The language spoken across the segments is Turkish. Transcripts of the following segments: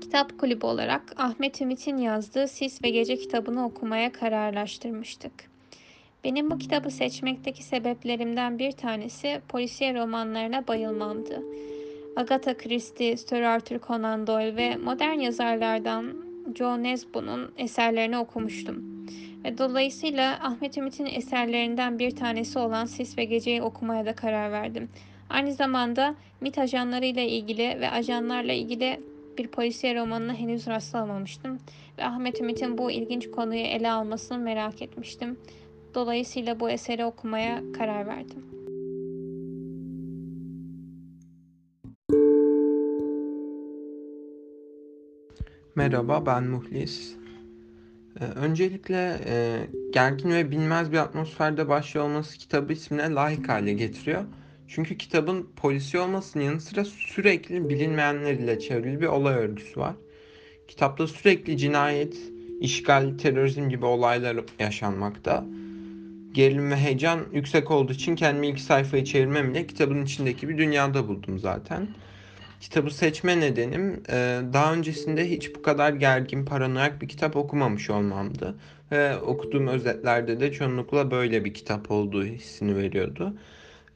Kitap kulübü olarak Ahmet Ümit'in yazdığı Sis ve Gece kitabını okumaya kararlaştırmıştık. Benim bu kitabı seçmekteki sebeplerimden bir tanesi polisiye romanlarına bayılmamdı. Agatha Christie, Sir Arthur Conan Doyle ve modern yazarlardan Joe Nesbo'nun eserlerini okumuştum. Ve dolayısıyla Ahmet Ümit'in eserlerinden bir tanesi olan Sis ve Gece'yi okumaya da karar verdim. Aynı zamanda MIT ajanlarıyla ilgili ve ajanlarla ilgili bir polisiye romanına henüz rastlamamıştım ve Ahmet Ümit'in bu ilginç konuyu ele almasını merak etmiştim. Dolayısıyla bu eseri okumaya karar verdim. Merhaba, ben Muhlis. Ee, öncelikle e, gergin ve bilmez bir atmosferde başlıyor olması kitabı ismine layık hale getiriyor. Çünkü kitabın polisi olmasının yanı sıra sürekli bilinmeyenler ile çevrili bir olay örgüsü var. Kitapta sürekli cinayet, işgal, terörizm gibi olaylar yaşanmakta. Gerilim ve heyecan yüksek olduğu için kendimi ilk sayfayı çevirmem kitabın içindeki bir dünyada buldum zaten. Kitabı seçme nedenim e, daha öncesinde hiç bu kadar gergin, paranoyak bir kitap okumamış olmamdı. Ve okuduğum özetlerde de çoğunlukla böyle bir kitap olduğu hissini veriyordu.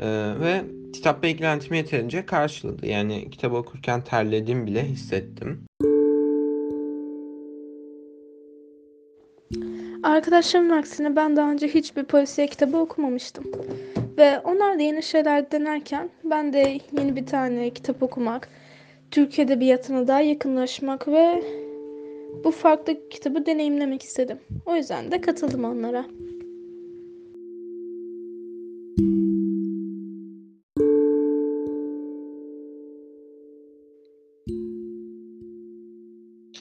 Ee, ve kitap beklentimi yeterince karşıladı. Yani kitabı okurken terledim bile hissettim. Arkadaşlarımın aksine ben daha önce hiçbir polisiye kitabı okumamıştım. Ve onlar da yeni şeyler denerken ben de yeni bir tane kitap okumak, Türk Edebiyatı'na daha yakınlaşmak ve bu farklı kitabı deneyimlemek istedim. O yüzden de katıldım onlara.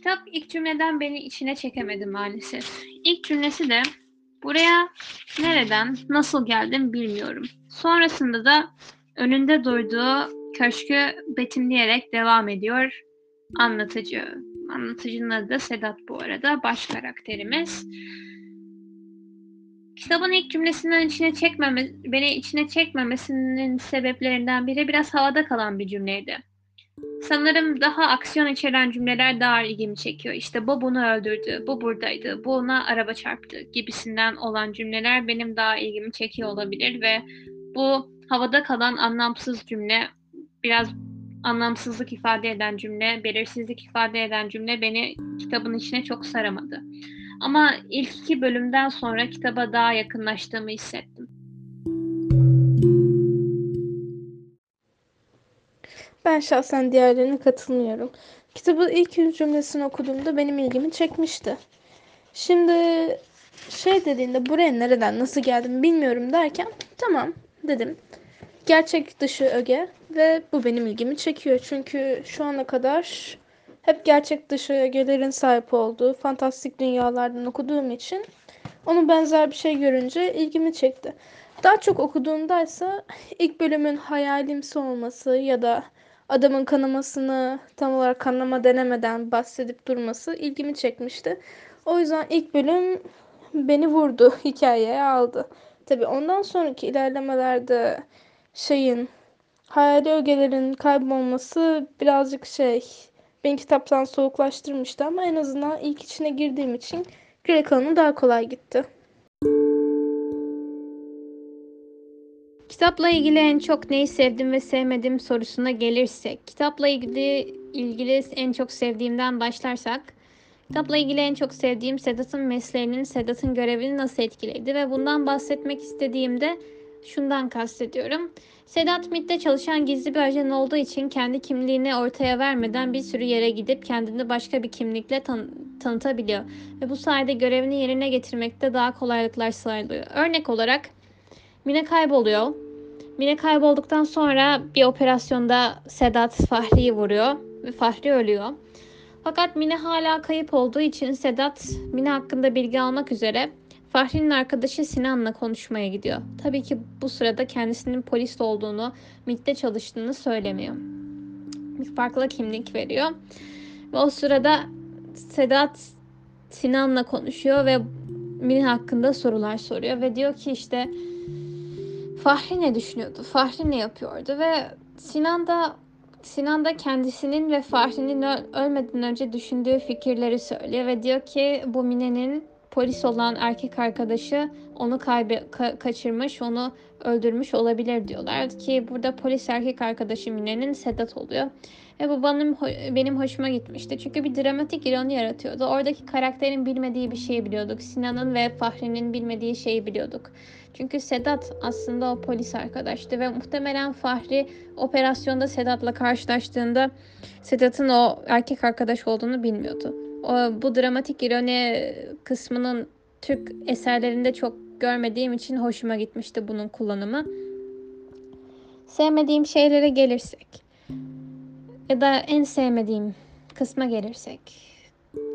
Kitap ilk cümleden beni içine çekemedi maalesef. İlk cümlesi de buraya nereden, nasıl geldim bilmiyorum. Sonrasında da önünde durduğu köşkü betimleyerek devam ediyor anlatıcı. Anlatıcının adı da Sedat bu arada. Baş karakterimiz. Kitabın ilk cümlesinden içine çekmeme, beni içine çekmemesinin sebeplerinden biri biraz havada kalan bir cümleydi. Sanırım daha aksiyon içeren cümleler daha ilgimi çekiyor. İşte bu bunu öldürdü, bu buradaydı, bu ona araba çarptı gibisinden olan cümleler benim daha ilgimi çekiyor olabilir ve bu havada kalan anlamsız cümle, biraz anlamsızlık ifade eden cümle, belirsizlik ifade eden cümle beni kitabın içine çok saramadı. Ama ilk iki bölümden sonra kitaba daha yakınlaştığımı hissettim. Ben şahsen diğerlerine katılmıyorum. Kitabın ilk yüz cümlesini okuduğumda benim ilgimi çekmişti. Şimdi şey dediğinde buraya nereden nasıl geldim bilmiyorum derken tamam dedim. Gerçek dışı öge ve bu benim ilgimi çekiyor. Çünkü şu ana kadar hep gerçek dışı ögelerin sahip olduğu fantastik dünyalardan okuduğum için onun benzer bir şey görünce ilgimi çekti. Daha çok okuduğumdaysa ilk bölümün hayalimsi olması ya da adamın kanamasını tam olarak kanama denemeden bahsedip durması ilgimi çekmişti. O yüzden ilk bölüm beni vurdu, hikayeye aldı. Tabi ondan sonraki ilerlemelerde şeyin hayali ögelerin kaybolması birazcık şey beni kitaptan soğuklaştırmıştı ama en azından ilk içine girdiğim için geri kalanı daha kolay gitti. Kitapla ilgili en çok neyi sevdim ve sevmedim sorusuna gelirsek, kitapla ilgili ilgili en çok sevdiğimden başlarsak, kitapla ilgili en çok sevdiğim Sedat'ın mesleğinin, Sedat'ın görevini nasıl etkiledi ve bundan bahsetmek istediğimde şundan kastediyorum. Sedat MIT'te çalışan gizli bir ajan olduğu için kendi kimliğini ortaya vermeden bir sürü yere gidip kendini başka bir kimlikle tan- tanıtabiliyor. Ve bu sayede görevini yerine getirmekte daha kolaylıklar sağlıyor. Örnek olarak Mine kayboluyor. Mine kaybolduktan sonra bir operasyonda Sedat Fahri'yi vuruyor ve Fahri ölüyor. Fakat Mine hala kayıp olduğu için Sedat Mine hakkında bilgi almak üzere Fahri'nin arkadaşı Sinan'la konuşmaya gidiyor. Tabii ki bu sırada kendisinin polis olduğunu, MIT'te çalıştığını söylemiyor. Bir farklı kimlik veriyor. Ve o sırada Sedat Sinan'la konuşuyor ve Mine hakkında sorular soruyor ve diyor ki işte Fahri ne düşünüyordu? Fahri ne yapıyordu? Ve Sinan da Sinan da kendisinin ve Fahri'nin ölmeden önce düşündüğü fikirleri söylüyor ve diyor ki bu Mine'nin polis olan erkek arkadaşı onu kaybe ka- kaçırmış, onu öldürmüş olabilir diyorlar ki burada polis erkek arkadaşı Mine'nin Sedat oluyor. Ve bu benim, benim hoşuma gitmişti. Çünkü bir dramatik ironi yaratıyordu. Oradaki karakterin bilmediği bir şeyi biliyorduk. Sinan'ın ve Fahri'nin bilmediği şeyi biliyorduk. Çünkü Sedat aslında o polis arkadaştı ve muhtemelen Fahri operasyonda Sedat'la karşılaştığında Sedat'ın o erkek arkadaş olduğunu bilmiyordu. O, bu dramatik ironi kısmının Türk eserlerinde çok görmediğim için hoşuma gitmişti bunun kullanımı. Sevmediğim şeylere gelirsek ya da en sevmediğim kısma gelirsek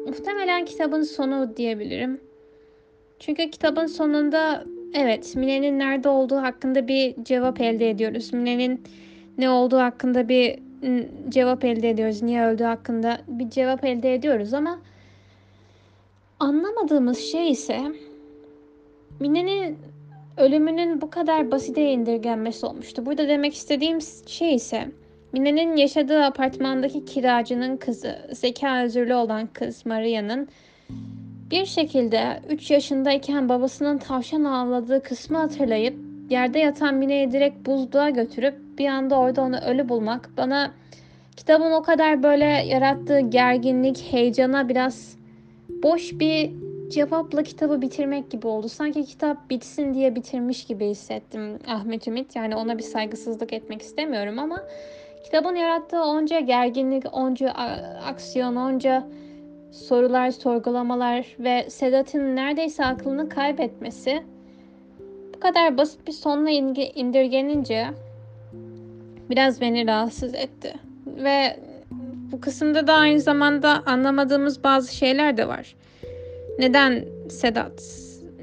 muhtemelen kitabın sonu diyebilirim. Çünkü kitabın sonunda evet Mine'nin nerede olduğu hakkında bir cevap elde ediyoruz. Mine'nin ne olduğu hakkında bir cevap elde ediyoruz. Niye öldüğü hakkında bir cevap elde ediyoruz ama anlamadığımız şey ise Mine'nin ölümünün bu kadar basite indirgenmesi olmuştu. Burada demek istediğim şey ise Mine'nin yaşadığı apartmandaki kiracının kızı, zeka özürlü olan kız Maria'nın bir şekilde 3 yaşındayken babasının tavşan avladığı kısmı hatırlayıp yerde yatan Mine'yi direkt buzluğa götürüp bir anda orada onu ölü bulmak bana kitabın o kadar böyle yarattığı gerginlik, heyecana biraz boş bir cevapla kitabı bitirmek gibi oldu. Sanki kitap bitsin diye bitirmiş gibi hissettim Ahmet Ümit. Yani ona bir saygısızlık etmek istemiyorum ama kitabın yarattığı onca gerginlik, onca aksiyon, onca sorular, sorgulamalar ve Sedat'ın neredeyse aklını kaybetmesi bu kadar basit bir sonla indirgenince biraz beni rahatsız etti. Ve bu kısımda da aynı zamanda anlamadığımız bazı şeyler de var. Neden Sedat?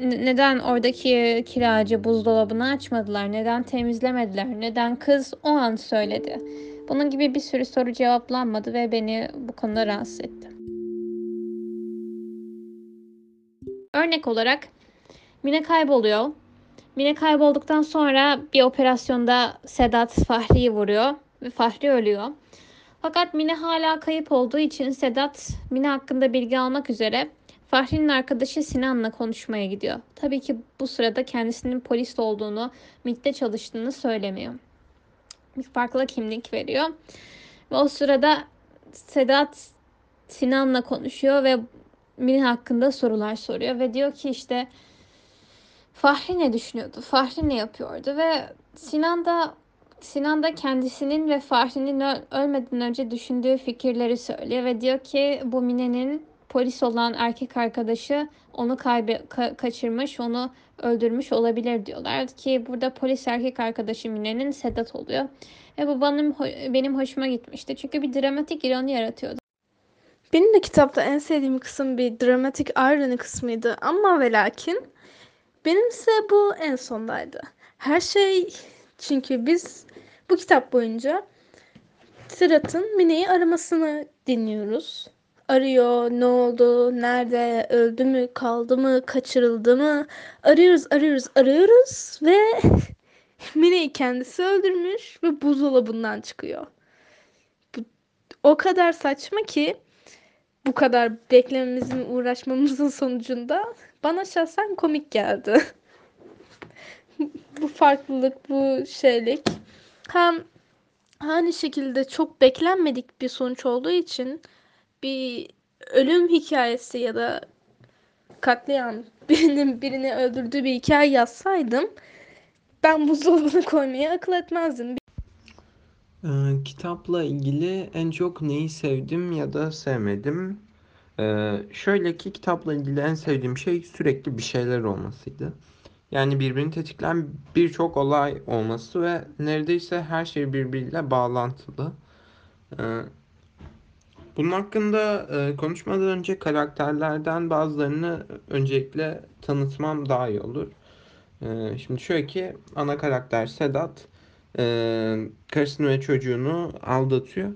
Neden oradaki kiracı buzdolabını açmadılar? Neden temizlemediler? Neden kız o an söyledi? Bunun gibi bir sürü soru cevaplanmadı ve beni bu konuda rahatsız etti. Örnek olarak Mine kayboluyor. Mine kaybolduktan sonra bir operasyonda Sedat Fahri'yi vuruyor ve Fahri ölüyor. Fakat Mine hala kayıp olduğu için Sedat Mine hakkında bilgi almak üzere Fahri'nin arkadaşı Sinan'la konuşmaya gidiyor. Tabii ki bu sırada kendisinin polis olduğunu, MİT'te çalıştığını söylemiyor. Bir farklı kimlik veriyor. Ve o sırada Sedat Sinan'la konuşuyor ve Mine hakkında sorular soruyor ve diyor ki işte Fahri ne düşünüyordu? Fahri ne yapıyordu? Ve Sinan da Sinan da kendisinin ve Fahri'nin ölmeden önce düşündüğü fikirleri söylüyor ve diyor ki bu Mine'nin polis olan erkek arkadaşı onu kaybe ka- kaçırmış, onu öldürmüş olabilir diyorlar ki burada polis erkek arkadaşı Mine'nin Sedat oluyor. Ve bu benim benim hoşuma gitmişti. Çünkü bir dramatik ironi yaratıyordu. Benim de kitapta en sevdiğim kısım bir dramatik irony kısmıydı ama ve lakin benimse bu en sondaydı. Her şey çünkü biz bu kitap boyunca Sırat'ın Mine'yi aramasını dinliyoruz. Arıyor, ne oldu, nerede, öldü mü, kaldı mı, kaçırıldı mı? Arıyoruz, arıyoruz, arıyoruz ve Mine'yi kendisi öldürmüş ve buzdolabından çıkıyor. Bu o kadar saçma ki bu kadar beklememizin, uğraşmamızın sonucunda bana şahsen komik geldi. bu farklılık, bu şeylik. Hem aynı şekilde çok beklenmedik bir sonuç olduğu için bir ölüm hikayesi ya da katliam birinin birini öldürdüğü bir hikaye yazsaydım ben buzdolabına koymayı akıl etmezdim. Ee, kitapla ilgili en çok neyi sevdim ya da sevmedim? Ee, şöyle ki kitapla ilgili en sevdiğim şey sürekli bir şeyler olmasıydı. Yani birbirini tetikleyen birçok olay olması ve neredeyse her şey birbiriyle bağlantılı. Ee, bunun hakkında e, konuşmadan önce karakterlerden bazılarını öncelikle tanıtmam daha iyi olur. Ee, şimdi şöyle ki ana karakter Sedat e, karısını ve çocuğunu aldatıyor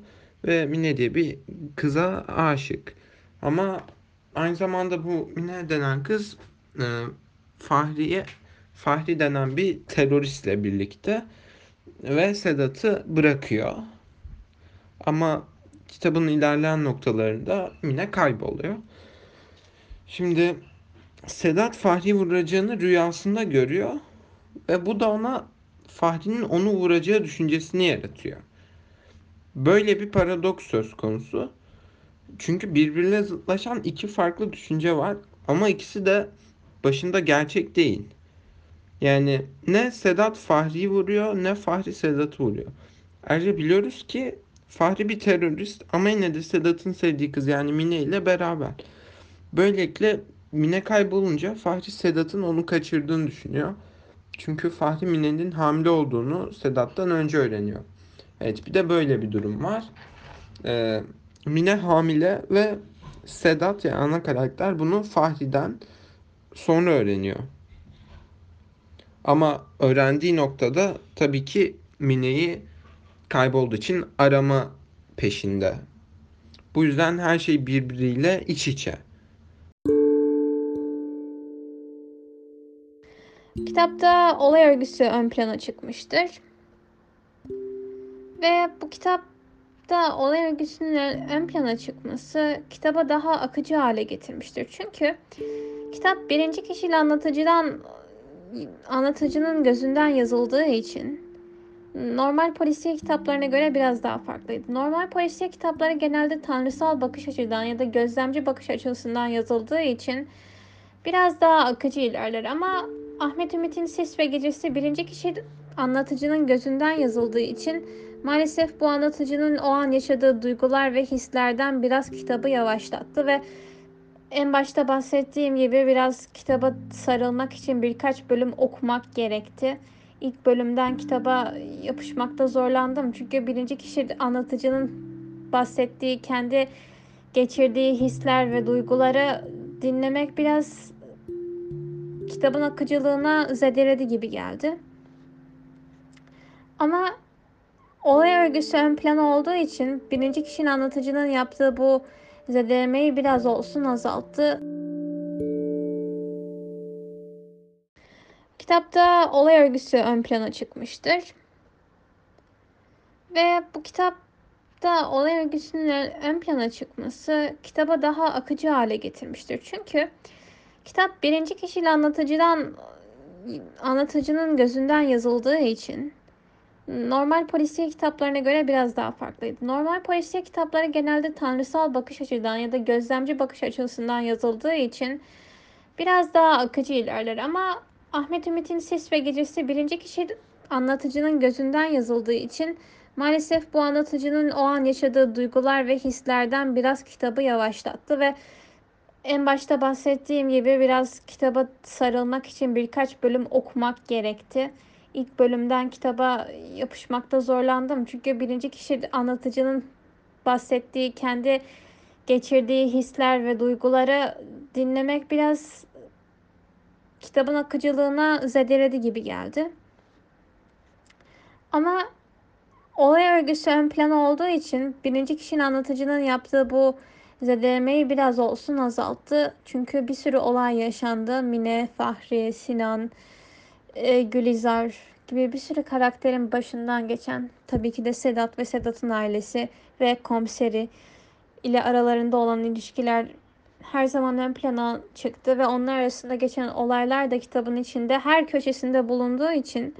ve Mine diye bir kıza aşık. Ama aynı zamanda bu Mine denen kız e, Fahriye Fahri denen bir teröristle birlikte ve Sedat'ı bırakıyor. Ama kitabın ilerleyen noktalarında Mine kayboluyor. Şimdi Sedat Fahri vuracağını rüyasında görüyor ve bu da ona Fahri'nin onu vuracağı düşüncesini yaratıyor. Böyle bir paradoks söz konusu. Çünkü birbirine zıtlaşan iki farklı düşünce var ama ikisi de başında gerçek değil. Yani ne Sedat Fahri'yi vuruyor ne Fahri Sedat'ı vuruyor. Ayrıca biliyoruz ki Fahri bir terörist ama yine de Sedat'ın sevdiği kız yani Mine ile beraber. Böylelikle Mine kaybolunca Fahri Sedat'ın onu kaçırdığını düşünüyor. Çünkü Fahri Mine'nin hamile olduğunu Sedat'tan önce öğreniyor. Evet bir de böyle bir durum var. Ee, Mine hamile ve Sedat yani ana karakter bunu Fahri'den sonra öğreniyor. Ama öğrendiği noktada tabii ki Mine'yi kaybolduğu için arama peşinde. Bu yüzden her şey birbiriyle iç içe. Kitapta olay örgüsü ön plana çıkmıştır. Ve bu kitapta olay örgüsünün ön plana çıkması kitaba daha akıcı hale getirmiştir. Çünkü kitap birinci kişiyle anlatıcıdan anlatıcının gözünden yazıldığı için normal polisiye kitaplarına göre biraz daha farklıydı. Normal polisiye kitapları genelde tanrısal bakış açıdan ya da gözlemci bakış açısından yazıldığı için biraz daha akıcı ilerler ama Ahmet Ümit'in Ses ve Gecesi birinci kişi anlatıcının gözünden yazıldığı için maalesef bu anlatıcının o an yaşadığı duygular ve hislerden biraz kitabı yavaşlattı ve en başta bahsettiğim gibi biraz kitaba sarılmak için birkaç bölüm okumak gerekti. İlk bölümden kitaba yapışmakta zorlandım. Çünkü birinci kişi anlatıcının bahsettiği, kendi geçirdiği hisler ve duyguları dinlemek biraz kitabın akıcılığına zedeledi gibi geldi. Ama olay örgüsü ön plana olduğu için birinci kişinin anlatıcının yaptığı bu zedelemeyi biraz olsun azalttı. Kitapta olay örgüsü ön plana çıkmıştır. Ve bu kitapta olay örgüsünün ön plana çıkması kitaba daha akıcı hale getirmiştir. Çünkü kitap birinci kişiyle anlatıcıdan anlatıcının gözünden yazıldığı için normal polisiye kitaplarına göre biraz daha farklıydı. Normal polisiye kitapları genelde tanrısal bakış açıdan ya da gözlemci bakış açısından yazıldığı için biraz daha akıcı ilerler ama Ahmet Ümit'in Ses ve Gecesi birinci kişi anlatıcının gözünden yazıldığı için maalesef bu anlatıcının o an yaşadığı duygular ve hislerden biraz kitabı yavaşlattı ve en başta bahsettiğim gibi biraz kitaba sarılmak için birkaç bölüm okumak gerekti. İlk bölümden kitaba yapışmakta zorlandım. Çünkü birinci kişi anlatıcının bahsettiği, kendi geçirdiği hisler ve duyguları dinlemek biraz kitabın akıcılığına zedeledi gibi geldi. Ama olay örgüsü ön plan olduğu için birinci kişinin anlatıcının yaptığı bu zedelemeyi biraz olsun azalttı. Çünkü bir sürü olay yaşandı. Mine, Fahri, Sinan, e, Gülizar gibi bir sürü karakterin başından geçen tabii ki de Sedat ve Sedat'ın ailesi ve komiseri ile aralarında olan ilişkiler her zaman ön plana çıktı ve onlar arasında geçen olaylar da kitabın içinde her köşesinde bulunduğu için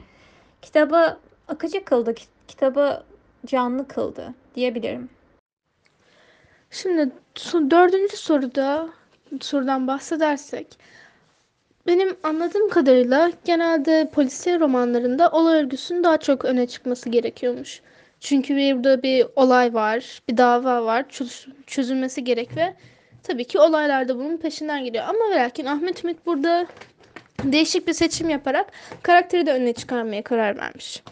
kitabı akıcı kıldı, kitabı canlı kıldı diyebilirim. Şimdi dördüncü soruda sorudan bahsedersek benim anladığım kadarıyla genelde polisiye romanlarında olay örgüsünün daha çok öne çıkması gerekiyormuş. Çünkü burada bir olay var, bir dava var, çözülmesi gerek ve tabii ki olaylar da bunun peşinden geliyor. Ama lakin Ahmet Ümit burada değişik bir seçim yaparak karakteri de öne çıkarmaya karar vermiş.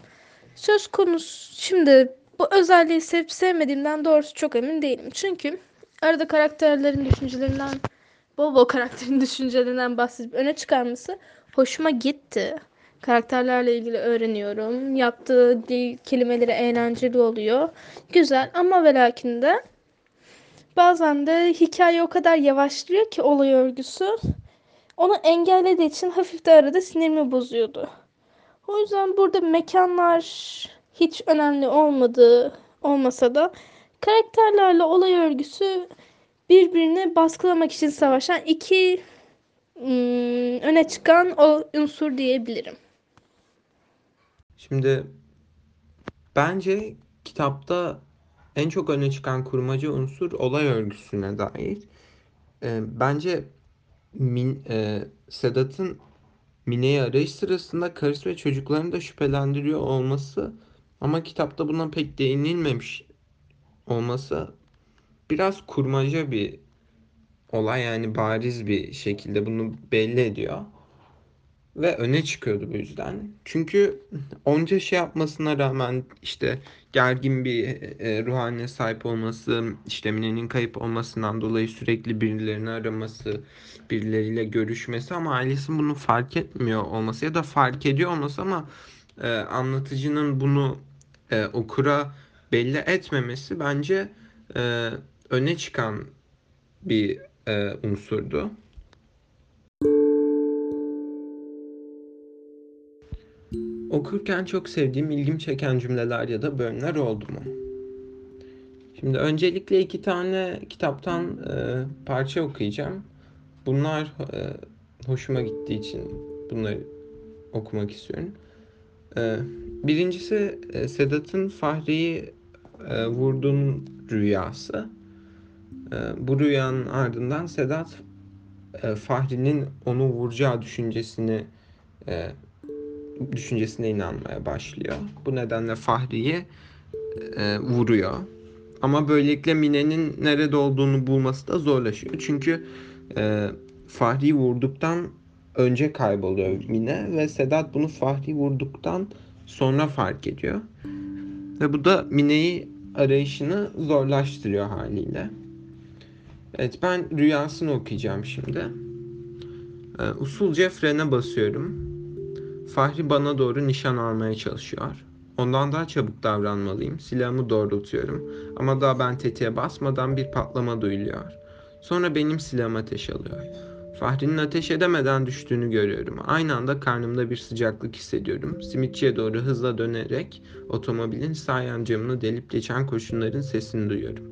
Söz konusu şimdi bu özelliği sevip sevmediğimden doğrusu çok emin değilim. Çünkü arada karakterlerin düşüncelerinden bol karakterin düşüncelerinden bahsedip öne çıkarması hoşuma gitti. Karakterlerle ilgili öğreniyorum. Yaptığı dil kelimeleri eğlenceli oluyor. Güzel ama ve lakin de bazen de hikaye o kadar yavaşlıyor ki olay örgüsü. Onu engellediği için hafif de arada sinirimi bozuyordu. O yüzden burada mekanlar hiç önemli olmadığı olmasa da Karakterlerle olay örgüsü birbirini baskılamak için savaşan iki ım, öne çıkan o unsur diyebilirim. Şimdi bence kitapta en çok öne çıkan kurmaca unsur olay örgüsüne dair. Ee, bence Min, e, Sedat'ın Mine'yi arayış sırasında karısı ve çocuklarını da şüphelendiriyor olması ama kitapta buna pek değinilmemiş olması biraz kurmaca bir olay yani bariz bir şekilde bunu belli ediyor. Ve öne çıkıyordu bu yüzden. Çünkü onca şey yapmasına rağmen işte gergin bir e, ruh haline sahip olması, işte Mine'nin kayıp olmasından dolayı sürekli birilerini araması, birileriyle görüşmesi ama ailesinin bunu fark etmiyor olması ya da fark ediyor olması ama e, anlatıcının bunu e, okura belli etmemesi bence e, öne çıkan bir e, unsurdu. Okurken çok sevdiğim, ilgimi çeken cümleler ya da bölümler oldu mu? Şimdi öncelikle iki tane kitaptan e, parça okuyacağım. Bunlar e, hoşuma gittiği için bunları okumak istiyorum. E, birincisi e, Sedat'ın Fahri'yi e, vurduğun rüyası. E, bu rüyanın ardından Sedat e, Fahri'nin onu vuracağı düşüncesini e, düşüncesine inanmaya başlıyor. Bu nedenle Fahri'yi e, vuruyor. Ama böylelikle Mine'nin nerede olduğunu bulması da zorlaşıyor. Çünkü e, Fahri'yi vurduktan önce kayboluyor Mine ve Sedat bunu Fahri vurduktan sonra fark ediyor. Ve bu da Mine'yi arayışını zorlaştırıyor haliyle. Evet ben rüyasını okuyacağım şimdi. E, usulca frene basıyorum. Fahri bana doğru nişan almaya çalışıyor. Ondan daha çabuk davranmalıyım. Silahımı doğrultuyorum. Ama daha ben tetiğe basmadan bir patlama duyuluyor. Sonra benim silahım ateş alıyor. Fahri'nin ateş edemeden düştüğünü görüyorum. Aynı anda karnımda bir sıcaklık hissediyorum. Simitçiye doğru hızla dönerek otomobilin sağ yan camını delip geçen kurşunların sesini duyuyorum.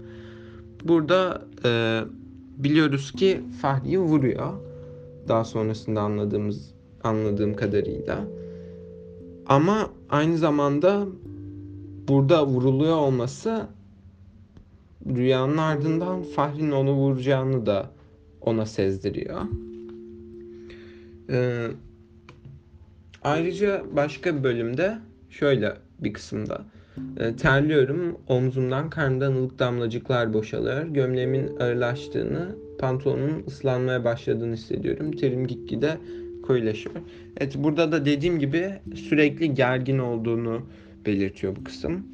Burada e, biliyoruz ki Fahri'yi vuruyor. Daha sonrasında anladığımız anladığım kadarıyla. Ama aynı zamanda burada vuruluyor olması rüyanın ardından Fahri'nin onu vuracağını da ona sezdiriyor. Ee, ayrıca başka bir bölümde şöyle bir kısımda e, terliyorum, omzumdan karnımdan ılık damlacıklar boşalıyor. Gömleğimin ağırlaştığını, pantolonumun ıslanmaya başladığını hissediyorum. Terim gitgide koyulaşıyor. Evet burada da dediğim gibi sürekli gergin olduğunu belirtiyor bu kısım.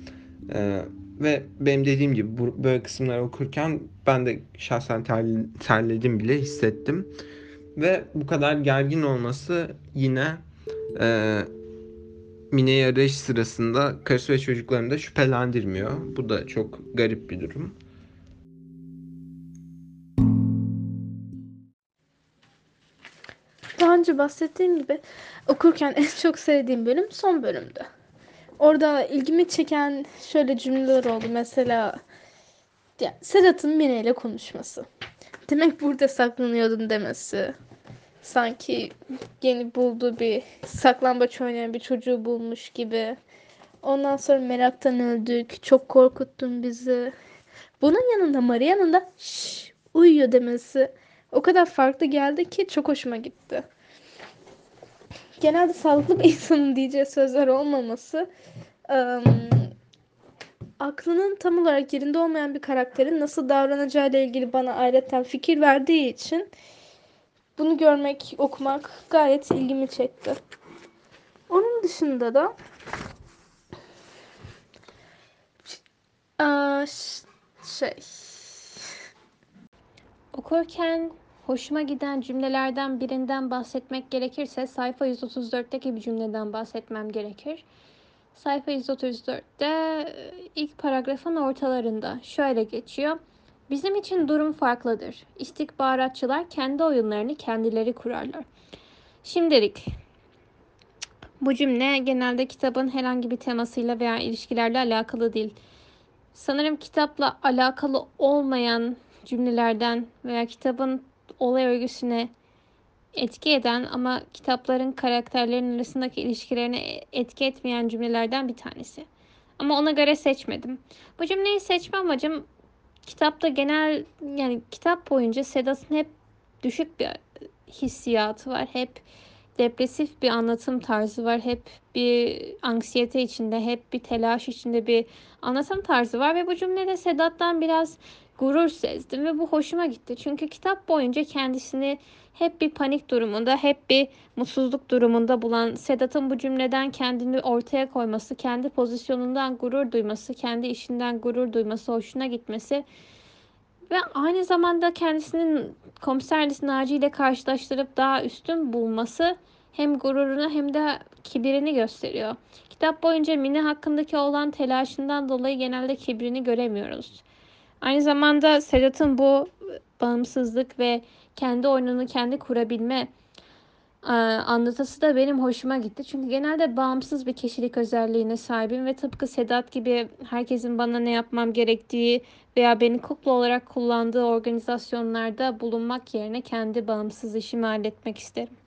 Ee, ve benim dediğim gibi bu, böyle kısımlar okurken ben de şahsen ter, terledim bile hissettim. Ve bu kadar gergin olması yine e, Mine'yi arayış sırasında karısı ve çocuklarını da şüphelendirmiyor. Bu da çok garip bir durum. Önce bahsettiğim gibi okurken en çok sevdiğim bölüm son bölümdü. Orada ilgimi çeken şöyle cümleler oldu. Mesela ya, Sedat'ın Mine ile konuşması. Demek burada saklanıyordun demesi. Sanki yeni bulduğu bir saklambaç oynayan bir çocuğu bulmuş gibi. Ondan sonra meraktan öldük. Çok korkuttun bizi. Bunun yanında Maria'nın da şşş uyuyor demesi o kadar farklı geldi ki çok hoşuma gitti. Genelde sağlıklı bir insanın diyeceği sözler olmaması aklının tam olarak yerinde olmayan bir karakterin nasıl davranacağı ile ilgili bana ayrıca fikir verdiği için bunu görmek, okumak gayet ilgimi çekti. Onun dışında da şey Okurken hoşuma giden cümlelerden birinden bahsetmek gerekirse sayfa 134'teki bir cümleden bahsetmem gerekir. Sayfa 134'te e, ilk paragrafın ortalarında şöyle geçiyor. Bizim için durum farklıdır. İstihbaratçılar kendi oyunlarını kendileri kurarlar. Şimdilik bu cümle genelde kitabın herhangi bir temasıyla veya ilişkilerle alakalı değil. sanırım kitapla alakalı olmayan cümlelerden veya kitabın olay örgüsüne etki eden ama kitapların karakterlerin arasındaki ilişkilerine etki etmeyen cümlelerden bir tanesi. Ama ona göre seçmedim. Bu cümleyi seçme amacım kitapta genel yani kitap boyunca Sedat'ın hep düşük bir hissiyatı var. Hep depresif bir anlatım tarzı var. Hep bir anksiyete içinde, hep bir telaş içinde bir anlatım tarzı var ve bu cümlede Sedat'tan biraz gurur sezdim ve bu hoşuma gitti. Çünkü kitap boyunca kendisini hep bir panik durumunda, hep bir mutsuzluk durumunda bulan Sedat'ın bu cümleden kendini ortaya koyması, kendi pozisyonundan gurur duyması, kendi işinden gurur duyması, hoşuna gitmesi ve aynı zamanda kendisinin komiser Naci ile karşılaştırıp daha üstün bulması hem gururunu hem de kibirini gösteriyor. Kitap boyunca Mine hakkındaki olan telaşından dolayı genelde kibrini göremiyoruz. Aynı zamanda Sedat'ın bu bağımsızlık ve kendi oyununu kendi kurabilme e, anlatısı da benim hoşuma gitti. Çünkü genelde bağımsız bir kişilik özelliğine sahibim ve tıpkı Sedat gibi herkesin bana ne yapmam gerektiği veya beni kukla olarak kullandığı organizasyonlarda bulunmak yerine kendi bağımsız işimi halletmek isterim.